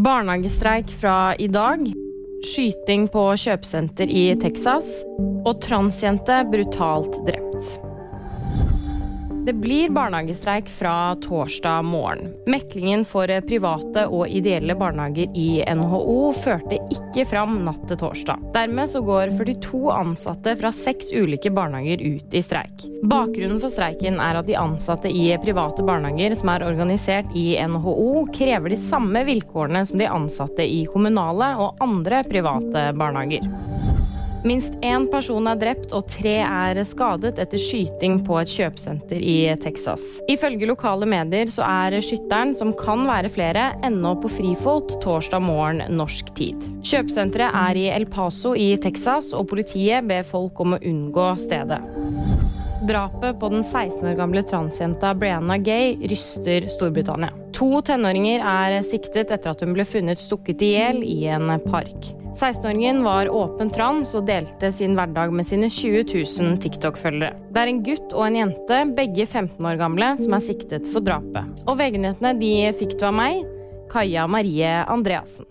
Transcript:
Barnehagestreik fra i dag. Skyting på kjøpesenter i Texas. Og transjente brutalt drept. Det blir barnehagestreik fra torsdag morgen. Meklingen for private og ideelle barnehager i NHO førte ikke fram natt til torsdag. Dermed så går 42 ansatte fra seks ulike barnehager ut i streik. Bakgrunnen for streiken er at de ansatte i private barnehager som er organisert i NHO, krever de samme vilkårene som de ansatte i kommunale og andre private barnehager. Minst én person er drept og tre er skadet etter skyting på et kjøpesenter i Texas. Ifølge lokale medier så er skytteren, som kan være flere, ennå på frifot torsdag morgen norsk tid. Kjøpesenteret er i El Paso i Texas, og politiet ber folk om å unngå stedet. Drapet på den 16 år gamle transjenta Brianna Gay ryster Storbritannia. To tenåringer er siktet etter at hun ble funnet stukket i hjel i en park. 16-åringen var åpen trans og delte sin hverdag med sine 20 000 TikTok-følgere. Det er en gutt og en jente, begge 15 år gamle, som er siktet for drapet. Og VG-nyhetene fikk du av meg, Kaja Marie Andreassen.